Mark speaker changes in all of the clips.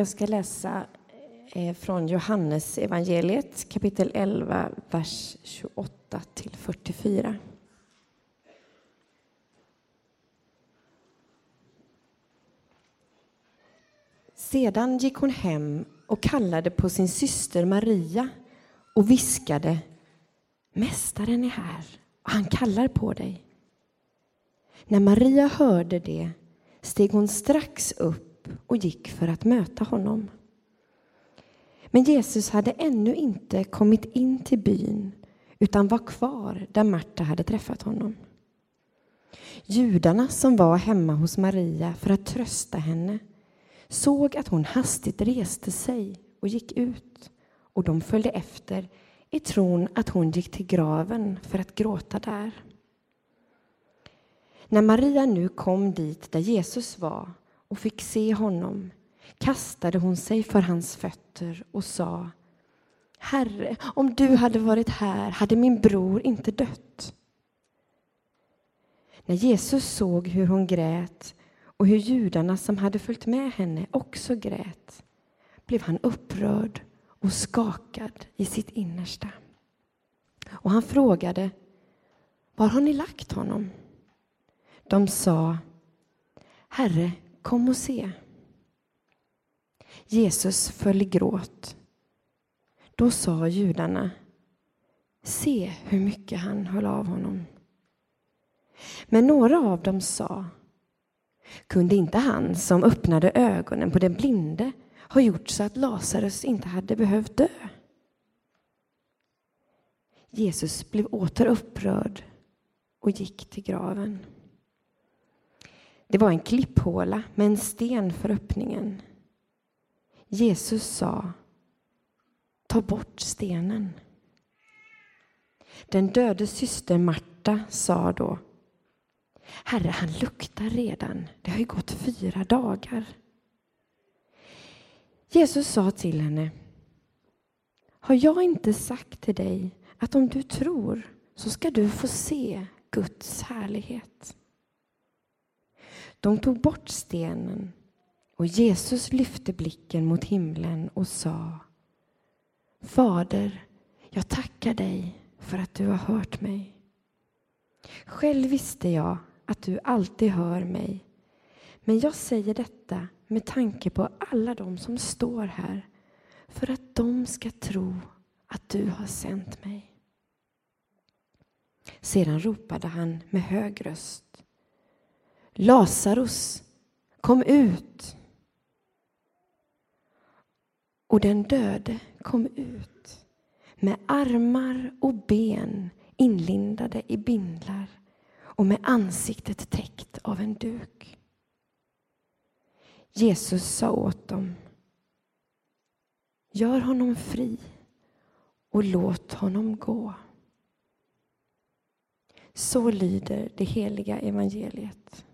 Speaker 1: Jag ska läsa eh, från Johannes evangeliet kapitel 11, vers 28 till 44. Sedan gick hon hem och kallade på sin syster Maria och viskade Mästaren är här och han kallar på dig. När Maria hörde det steg hon strax upp och gick för att möta honom. Men Jesus hade ännu inte kommit in till byn utan var kvar där Marta hade träffat honom. Judarna som var hemma hos Maria för att trösta henne såg att hon hastigt reste sig och gick ut och de följde efter i tron att hon gick till graven för att gråta där. När Maria nu kom dit där Jesus var och fick se honom kastade hon sig för hans fötter och sa Herre, om du hade varit här hade min bror inte dött. När Jesus såg hur hon grät och hur judarna som hade följt med henne också grät blev han upprörd och skakad i sitt innersta. Och han frågade Var har ni lagt honom? De sa Herre, kom och se. Jesus föll i gråt. Då sa judarna Se hur mycket han höll av honom. Men några av dem sa Kunde inte han som öppnade ögonen på den blinde ha gjort så att Lazarus inte hade behövt dö? Jesus blev åter upprörd och gick till graven. Det var en klipphåla med en sten för öppningen. Jesus sa Ta bort stenen. Den döde syster Marta sa då Herre, han luktar redan. Det har ju gått fyra dagar. Jesus sa till henne Har jag inte sagt till dig att om du tror så ska du få se Guds härlighet? De tog bort stenen och Jesus lyfte blicken mot himlen och sa Fader, jag tackar dig för att du har hört mig. Själv visste jag att du alltid hör mig. Men jag säger detta med tanke på alla de som står här för att de ska tro att du har sänt mig. Sedan ropade han med hög röst. Lazarus, kom ut! Och den döde kom ut med armar och ben inlindade i bindlar och med ansiktet täckt av en duk. Jesus sa åt dem Gör honom fri och låt honom gå. Så lyder det heliga evangeliet.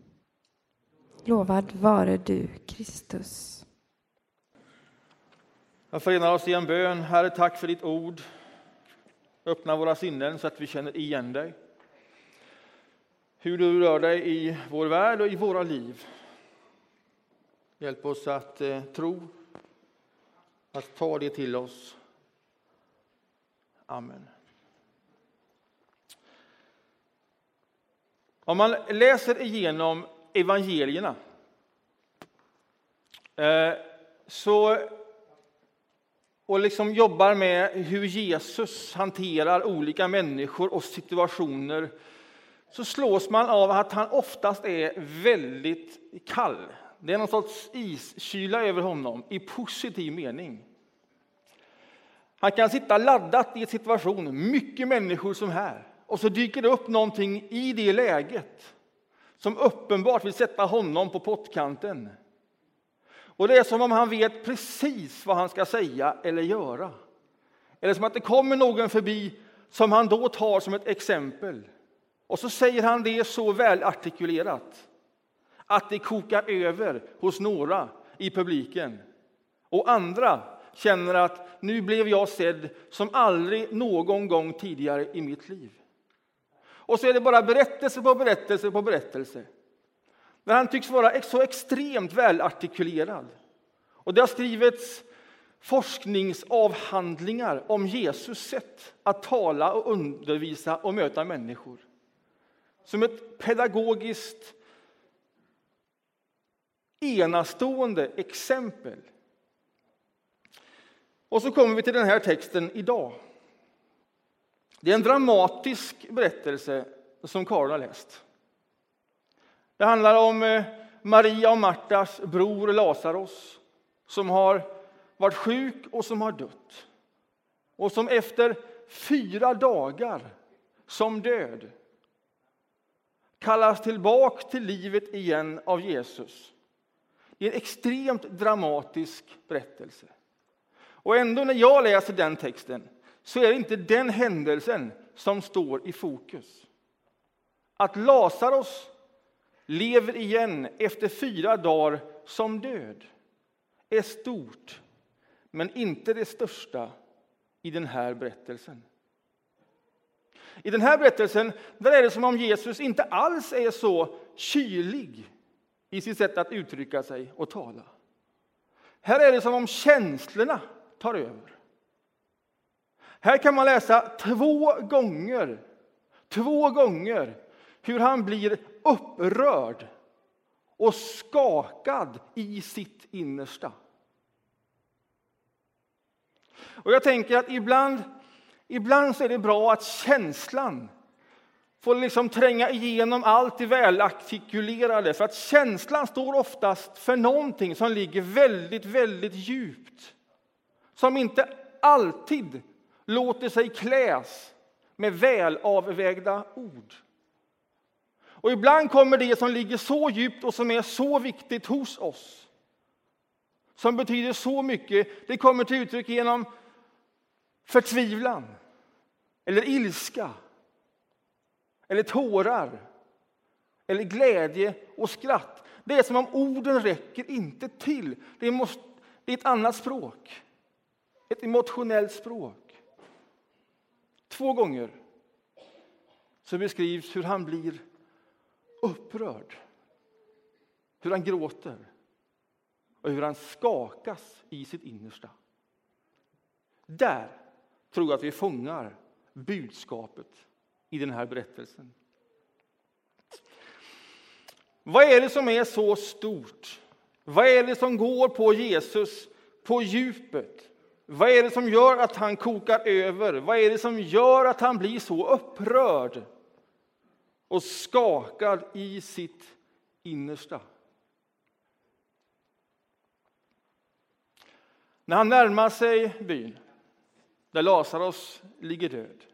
Speaker 1: Lovad vare du, Kristus.
Speaker 2: Jag förenar oss i en bön. Herre, tack för ditt ord. Öppna våra sinnen så att vi känner igen dig. Hur du rör dig i vår värld och i våra liv. Hjälp oss att eh, tro, att ta det till oss. Amen. Om man läser igenom evangelierna eh, så, och liksom jobbar med hur Jesus hanterar olika människor och situationer så slås man av att han oftast är väldigt kall. Det är någon sorts iskyla över honom i positiv mening. Han kan sitta laddat i en situation, mycket människor som här, och så dyker det upp någonting i det läget som uppenbart vill sätta honom på pottkanten. Och det är som om han vet precis vad han ska säga eller göra. Eller som att det kommer någon förbi som han då tar som ett exempel. Och så säger han det så välartikulerat att det kokar över hos några i publiken. Och andra känner att nu blev jag sedd som aldrig någon gång tidigare i mitt liv. Och så är det bara berättelse på berättelse på berättelse. Men han tycks vara så extremt välartikulerad. Och det har skrivits forskningsavhandlingar om Jesus sätt att tala och undervisa och möta människor. Som ett pedagogiskt enastående exempel. Och så kommer vi till den här texten idag. Det är en dramatisk berättelse som Karin har läst. Det handlar om eh, Maria och Martas bror Lazarus som har varit sjuk och som har dött. Och som efter fyra dagar som död kallas tillbaka till livet igen av Jesus. Det är en extremt dramatisk berättelse. Och ändå när jag läser den texten så är det inte den händelsen som står i fokus. Att Lazarus lever igen efter fyra dagar som död är stort, men inte det största i den här berättelsen. I den här berättelsen där är det som om Jesus inte alls är så kylig i sitt sätt att uttrycka sig och tala. Här är det som om känslorna tar över. Här kan man läsa två gånger, två gånger hur han blir upprörd och skakad i sitt innersta. Och jag tänker att ibland, ibland så är det bra att känslan får liksom tränga igenom allt det välartikulerade. För att känslan står oftast för någonting som ligger väldigt, väldigt djupt. Som inte alltid låter sig kläs med välavvägda ord. Och ibland kommer det som ligger så djupt och som är så viktigt hos oss, som betyder så mycket, det kommer till uttryck genom förtvivlan, eller ilska, eller tårar, eller glädje och skratt. Det är som om orden räcker inte till. Det, måste, det är ett annat språk, ett emotionellt språk. Två gånger så beskrivs hur han blir upprörd, hur han gråter och hur han skakas i sitt innersta. Där tror jag att vi fångar budskapet i den här berättelsen. Vad är det som är så stort? Vad är det som går på Jesus på djupet? Vad är det som gör att han kokar över? Vad är det som gör att han blir så upprörd och skakad i sitt innersta? När han närmar sig byn där Lazarus ligger död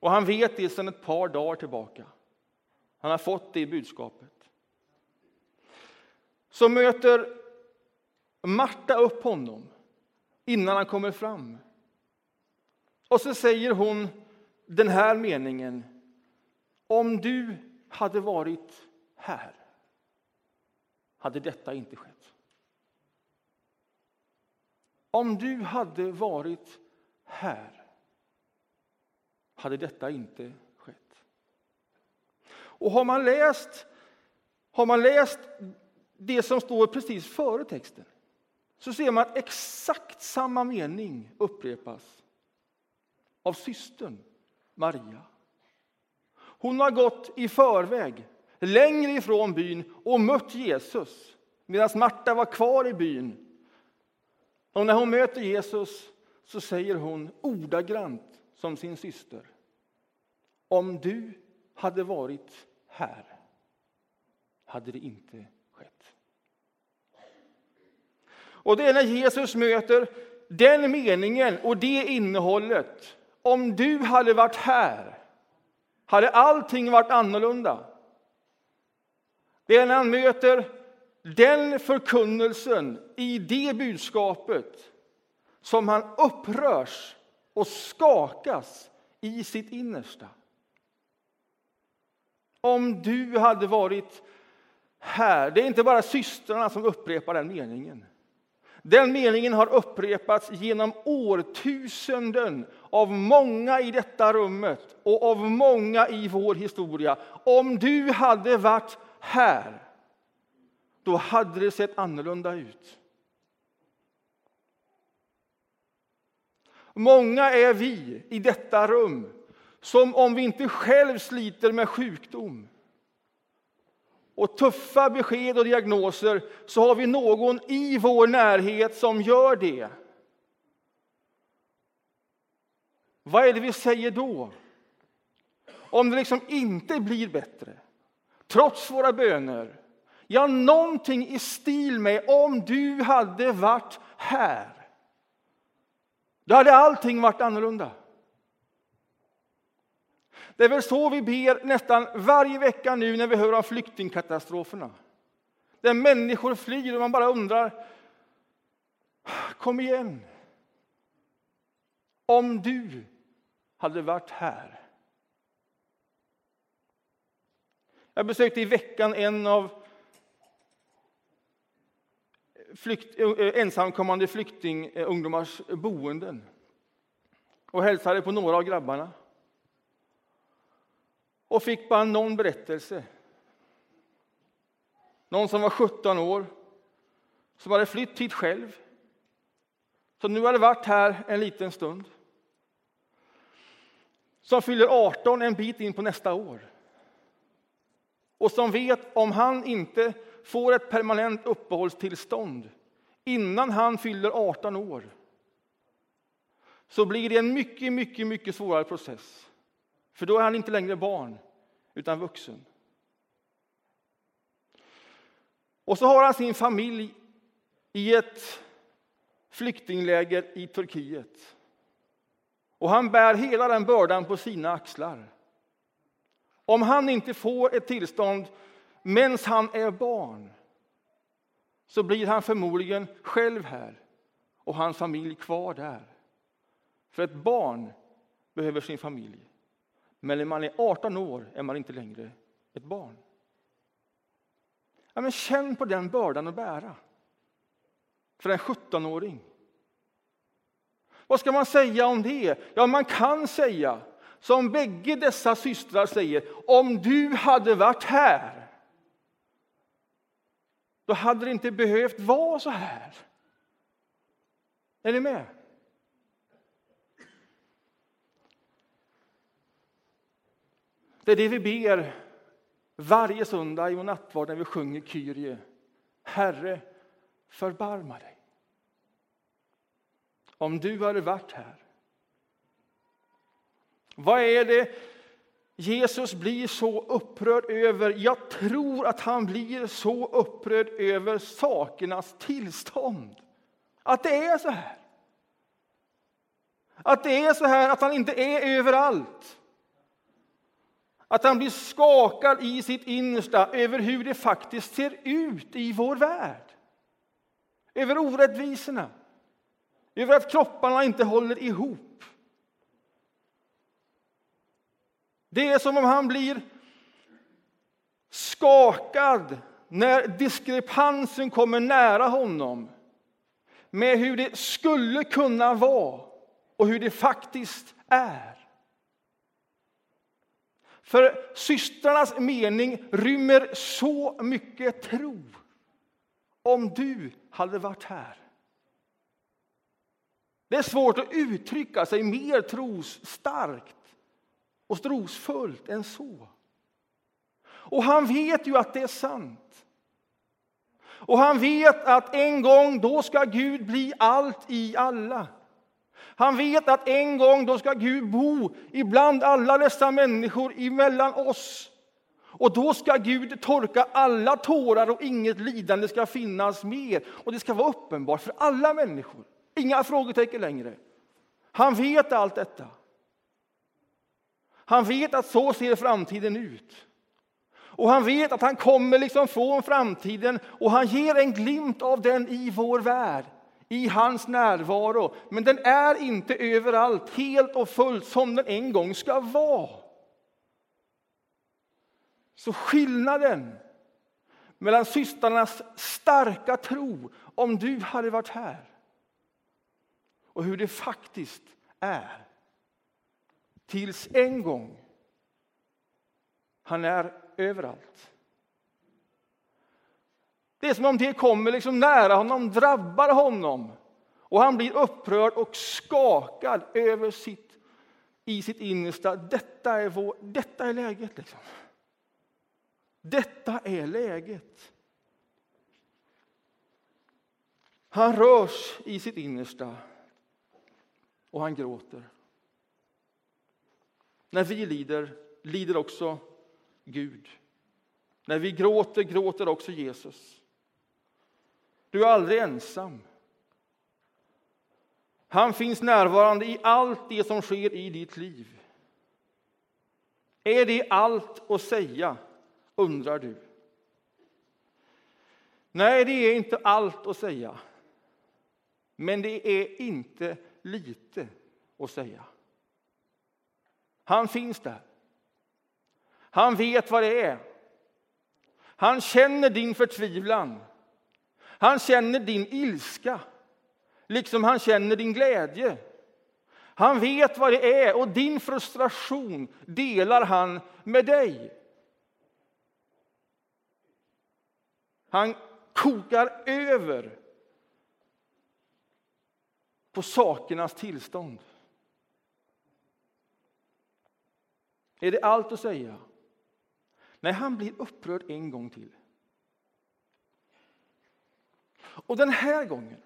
Speaker 2: och han vet det sedan ett par dagar tillbaka. Han har fått det budskapet. Så möter Marta upp honom innan han kommer fram. Och så säger hon den här meningen. Om du hade varit här hade detta inte skett. Om du hade varit här hade detta inte skett. Och har man läst, har man läst det som står precis före texten så ser man att exakt samma mening upprepas av systern Maria. Hon har gått i förväg, längre ifrån byn och mött Jesus medan Marta var kvar i byn. Och när hon möter Jesus så säger hon ordagrant som sin syster. Om du hade varit här hade det inte skett. Och det är när Jesus möter den meningen och det innehållet. Om du hade varit här hade allting varit annorlunda. Det är när han möter den förkunnelsen i det budskapet som han upprörs och skakas i sitt innersta. Om du hade varit här. Det är inte bara systrarna som upprepar den meningen. Den meningen har upprepats genom årtusenden av många i detta rummet och av många i vår historia. Om du hade varit här, då hade det sett annorlunda ut. Många är vi i detta rum som om vi inte själv sliter med sjukdom och tuffa besked och diagnoser så har vi någon i vår närhet som gör det. Vad är det vi säger då? Om det liksom inte blir bättre, trots våra böner. Ja, någonting i stil med om du hade varit här. Då hade allting varit annorlunda. Det är väl så vi ber nästan varje vecka nu när vi hör om flyktingkatastroferna. Där människor flyr och man bara undrar, kom igen. Om du hade varit här. Jag besökte i veckan en av flykt, eh, ensamkommande flyktingungdomars boenden och hälsade på några av grabbarna. Och fick bara någon berättelse. Någon som var 17 år, som hade flytt hit själv, som nu hade varit här en liten stund. Som fyller 18 en bit in på nästa år. Och som vet om han inte får ett permanent uppehållstillstånd innan han fyller 18 år så blir det en mycket, mycket, mycket svårare process. För då är han inte längre barn, utan vuxen. Och så har han sin familj i ett flyktingläger i Turkiet. Och han bär hela den bördan på sina axlar. Om han inte får ett tillstånd medan han är barn så blir han förmodligen själv här och hans familj kvar där. För ett barn behöver sin familj. Men när man är 18 år är man inte längre ett barn. Ja, men känn på den bördan att bära för en 17-åring. Vad ska man säga om det? Ja, man kan säga som bägge dessa systrar säger, om du hade varit här då hade det inte behövt vara så här. Är ni med? Det är det vi ber varje söndag i vår nattvard när vi sjunger Kyrie. Herre, förbarma dig. Om du hade varit här. Vad är det Jesus blir så upprörd över? Jag tror att han blir så upprörd över sakernas tillstånd. Att det är så här. Att det är så här att han inte är överallt. Att han blir skakad i sitt innersta över hur det faktiskt ser ut i vår värld. Över orättvisorna. Över att kropparna inte håller ihop. Det är som om han blir skakad när diskrepansen kommer nära honom med hur det skulle kunna vara och hur det faktiskt är. För systrarnas mening rymmer så mycket tro. Om du hade varit här. Det är svårt att uttrycka sig mer trosstarkt och trosfullt än så. Och han vet ju att det är sant. Och han vet att en gång då ska Gud bli allt i alla. Han vet att en gång då ska Gud bo ibland alla dessa människor emellan oss. Och då ska Gud torka alla tårar och inget lidande ska finnas mer. Och det ska vara uppenbart för alla människor. Inga frågetecken längre. Han vet allt detta. Han vet att så ser framtiden ut. Och han vet att han kommer liksom från framtiden och han ger en glimt av den i vår värld, i hans närvaro. Men den är inte överallt helt och fullt som den en gång ska vara. Så skillnaden mellan systrarnas starka tro, om du hade varit här, och hur det faktiskt är tills en gång han är överallt. Det är som om det kommer liksom nära honom, drabbar honom Och han blir upprörd och skakad över sitt, i sitt innersta. Detta är, vår, detta är läget. Liksom. Detta är läget. Han rörs i sitt innersta och han gråter. När vi lider, lider också Gud. När vi gråter, gråter också Jesus. Du är aldrig ensam. Han finns närvarande i allt det som sker i ditt liv. Är det allt att säga, undrar du? Nej, det är inte allt att säga. Men det är inte lite att säga. Han finns där. Han vet vad det är. Han känner din förtvivlan. Han känner din ilska, liksom han känner din glädje. Han vet vad det är och din frustration delar han med dig. Han kokar över på sakernas tillstånd. Är det allt att säga? Nej, han blir upprörd en gång till. Och den här gången,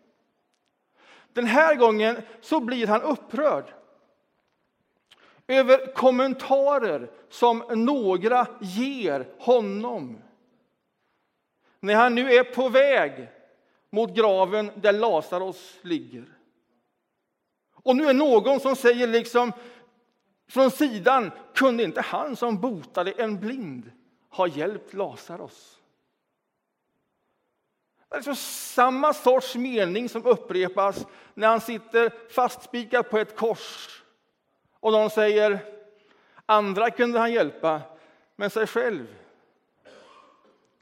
Speaker 2: den här gången så blir han upprörd över kommentarer som några ger honom. När han nu är på väg mot graven där Lazarus ligger. Och nu är någon som säger liksom från sidan, kunde inte han som botade en blind ha hjälpt Lazarus? Det är liksom samma sorts mening som upprepas när han sitter fastspikad på ett kors och någon säger andra kunde han hjälpa, men sig själv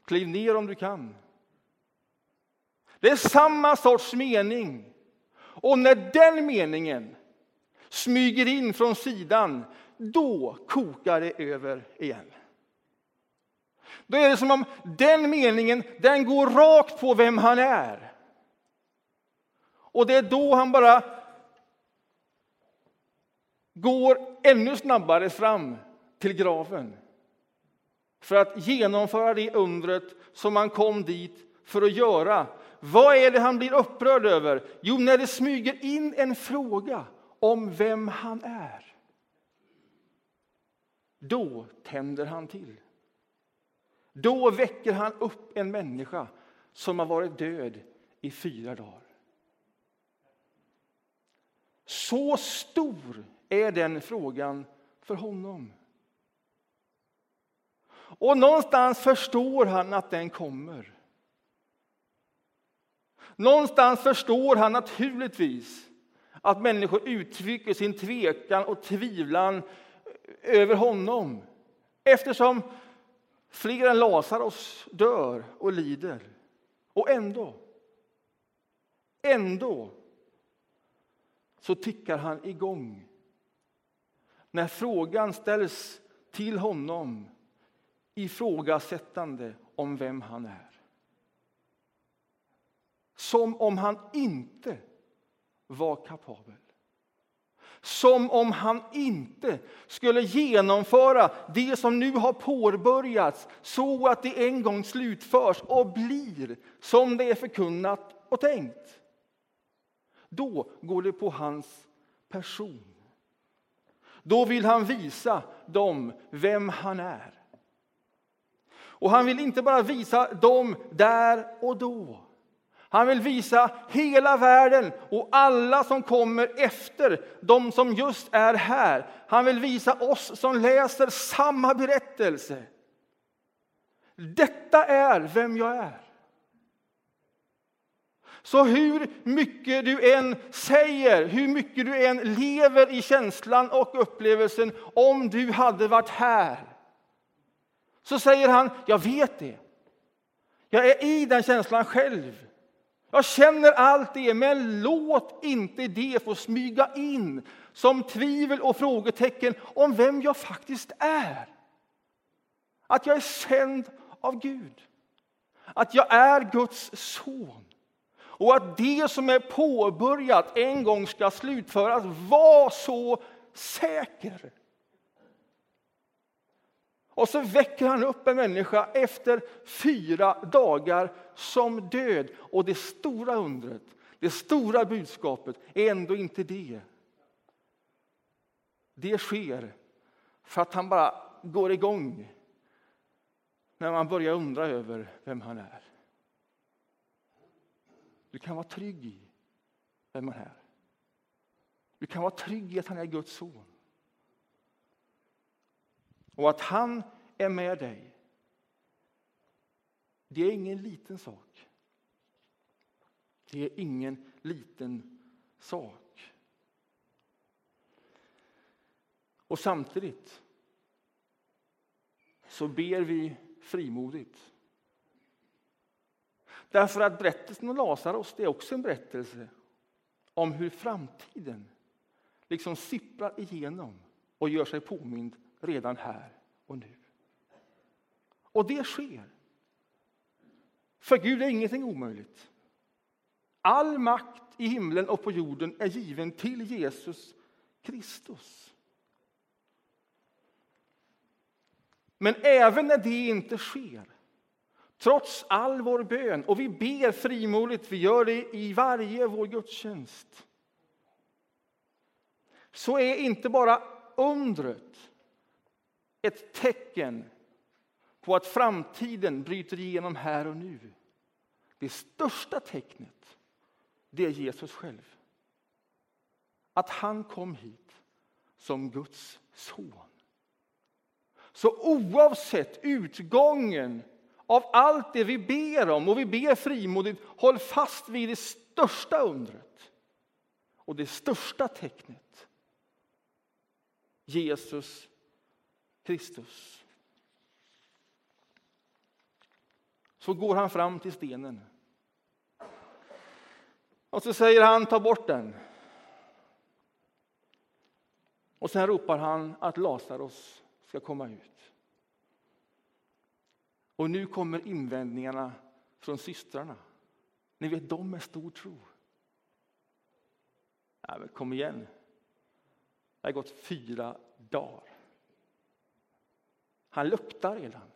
Speaker 2: kliv ner om du kan. Det är samma sorts mening. Och när den meningen smyger in från sidan, då kokar det över igen. Då är det som om den meningen den går rakt på vem han är. Och det är då han bara går ännu snabbare fram till graven för att genomföra det undret som han kom dit för att göra. Vad är det han blir upprörd över? Jo, när det smyger in en fråga om vem han är. Då tänder han till. Då väcker han upp en människa som har varit död i fyra dagar. Så stor är den frågan för honom. Och någonstans förstår han att den kommer. Någonstans förstår han naturligtvis att människor uttrycker sin tvekan och tvivlan över honom. Eftersom fler än Lazarus dör och lider. Och ändå, ändå så tickar han igång. När frågan ställs till honom ifrågasättande om vem han är. Som om han inte var kapabel. Som om han inte skulle genomföra det som nu har påbörjats så att det en gång slutförs och blir som det är förkunnat och tänkt. Då går det på hans person. Då vill han visa dem vem han är. Och han vill inte bara visa dem där och då. Han vill visa hela världen och alla som kommer efter, de som just är här. Han vill visa oss som läser samma berättelse. Detta är vem jag är. Så hur mycket du än säger, hur mycket du än lever i känslan och upplevelsen om du hade varit här, så säger han, jag vet det. Jag är i den känslan själv. Jag känner allt det, men låt inte det få smyga in som tvivel och frågetecken om vem jag faktiskt är. Att jag är sänd av Gud. Att jag är Guds son. Och att det som är påbörjat en gång ska slutföras. Var så säker! Och så väcker han upp en människa efter fyra dagar som död. Och det stora undret, det stora budskapet är ändå inte det. Det sker för att han bara går igång när man börjar undra över vem han är. Du kan vara trygg i vem han är. Du kan vara trygg i att han är Guds son. Och att han är med dig. Det är ingen liten sak. Det är ingen liten sak. Och samtidigt så ber vi frimodigt. Därför att berättelsen om Lazarus är också en berättelse om hur framtiden liksom sipprar igenom och gör sig påmind redan här och nu. Och det sker. För Gud är ingenting omöjligt. All makt i himlen och på jorden är given till Jesus Kristus. Men även när det inte sker, trots all vår bön, och vi ber frimodigt, vi gör det i varje vår gudstjänst, så är inte bara undret ett tecken på att framtiden bryter igenom här och nu. Det största tecknet, det är Jesus själv. Att han kom hit som Guds son. Så oavsett utgången av allt det vi ber om, och vi ber frimodigt, håll fast vid det största undret och det största tecknet. Jesus Kristus. Så går han fram till stenen. Och så säger han, ta bort den. Och sen ropar han att Lazarus ska komma ut. Och nu kommer invändningarna från systrarna. Ni vet, de med stor tro. Ja, men kom igen. Det har gått fyra dagar. Han luktar redan.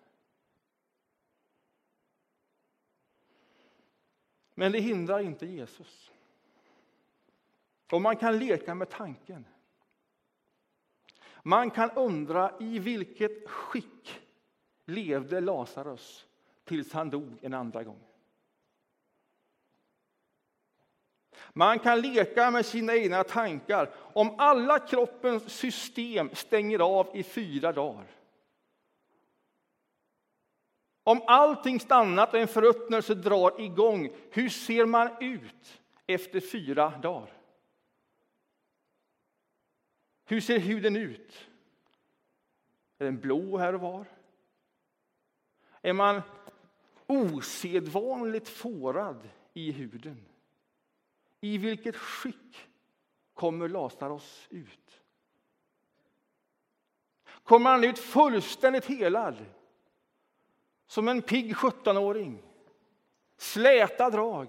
Speaker 2: Men det hindrar inte Jesus. Och man kan leka med tanken. Man kan undra i vilket skick levde Lazarus tills han dog en andra gång. Man kan leka med sina egna tankar. Om alla kroppens system stänger av i fyra dagar om allting stannat och en förruttnelse drar igång, hur ser man ut efter fyra dagar? Hur ser huden ut? Är den blå här och var? Är man osedvanligt fårad i huden? I vilket skick kommer Lazarus ut? Kommer han ut fullständigt helad? Som en pigg 17-åring. Släta drag.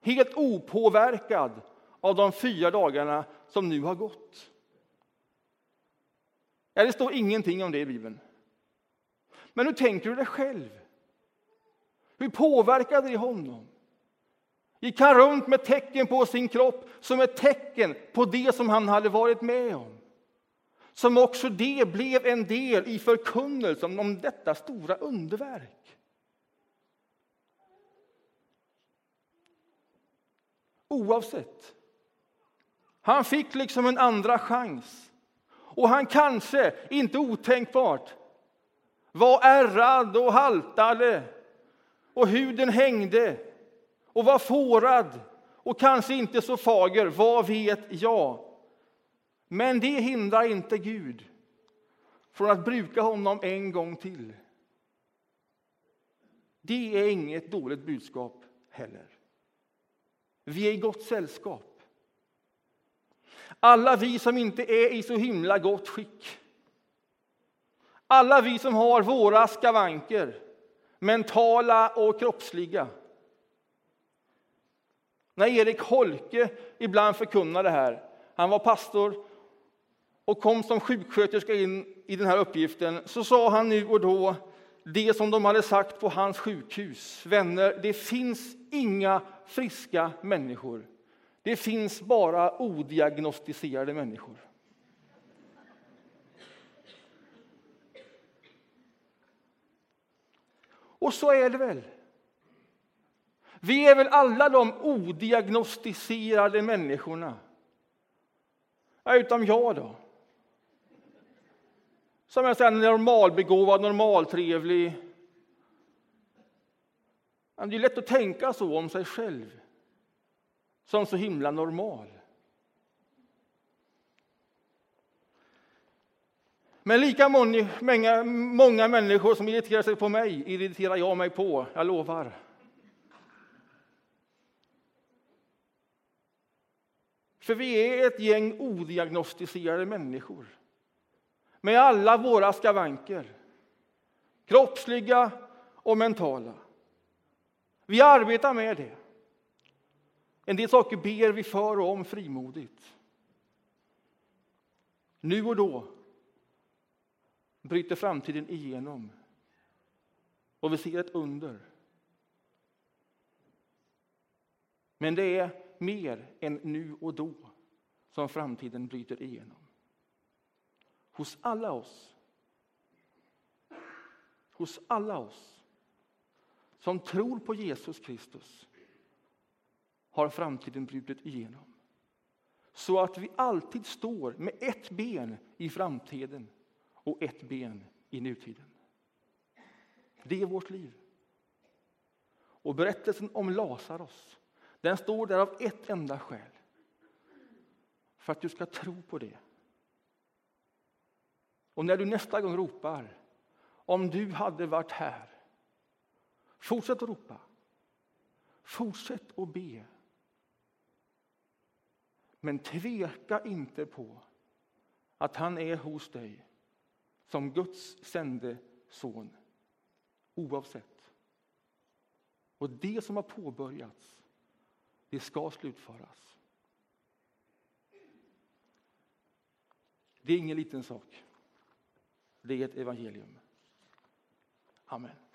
Speaker 2: Helt opåverkad av de fyra dagarna som nu har gått. Ja, det står ingenting om det i Bibeln. Men hur tänker du dig själv? Hur påverkade det honom? Gick han runt med tecken på sin kropp som ett tecken på det som han hade varit med om? Som också det blev en del i förkunnelsen om detta stora underverk. Oavsett. Han fick liksom en andra chans. Och han kanske, inte otänkbart, var ärrad och haltade och huden hängde och var fårad och kanske inte så fager, vad vet jag? Men det hindrar inte Gud från att bruka honom en gång till. Det är inget dåligt budskap heller. Vi är i gott sällskap. Alla vi som inte är i så himla gott skick. Alla vi som har våra skavanker, mentala och kroppsliga. När Erik Holke ibland förkunnade här, han var pastor och kom som sjuksköterska in i den här uppgiften, så sa han nu och då det som de hade sagt på hans sjukhus. Vänner, det finns inga friska människor. Det finns bara odiagnostiserade människor. Och så är det väl. Vi är väl alla de odiagnostiserade människorna. Ja, utom jag då. Som är säger, normalbegåvad, normaltrevlig. Det är lätt att tänka så om sig själv, som så himla normal. Men lika många, många människor som irriterar sig på mig irriterar jag mig på, jag lovar. För vi är ett gäng odiagnostiserade människor med alla våra skavanker, kroppsliga och mentala. Vi arbetar med det. En del saker ber vi för och om frimodigt. Nu och då bryter framtiden igenom och vi ser ett under. Men det är mer än nu och då som framtiden bryter igenom. Hos alla oss. Hos alla oss som tror på Jesus Kristus har framtiden brutit igenom. Så att vi alltid står med ett ben i framtiden och ett ben i nutiden. Det är vårt liv. Och berättelsen om Lazarus, den står där av ett enda skäl. För att du ska tro på det. Och när du nästa gång ropar, om du hade varit här. Fortsätt att ropa. Fortsätt att be. Men tveka inte på att han är hos dig som Guds sände son. Oavsett. Och det som har påbörjats, det ska slutföras. Det är ingen liten sak. Det är ett evangelium. Amen.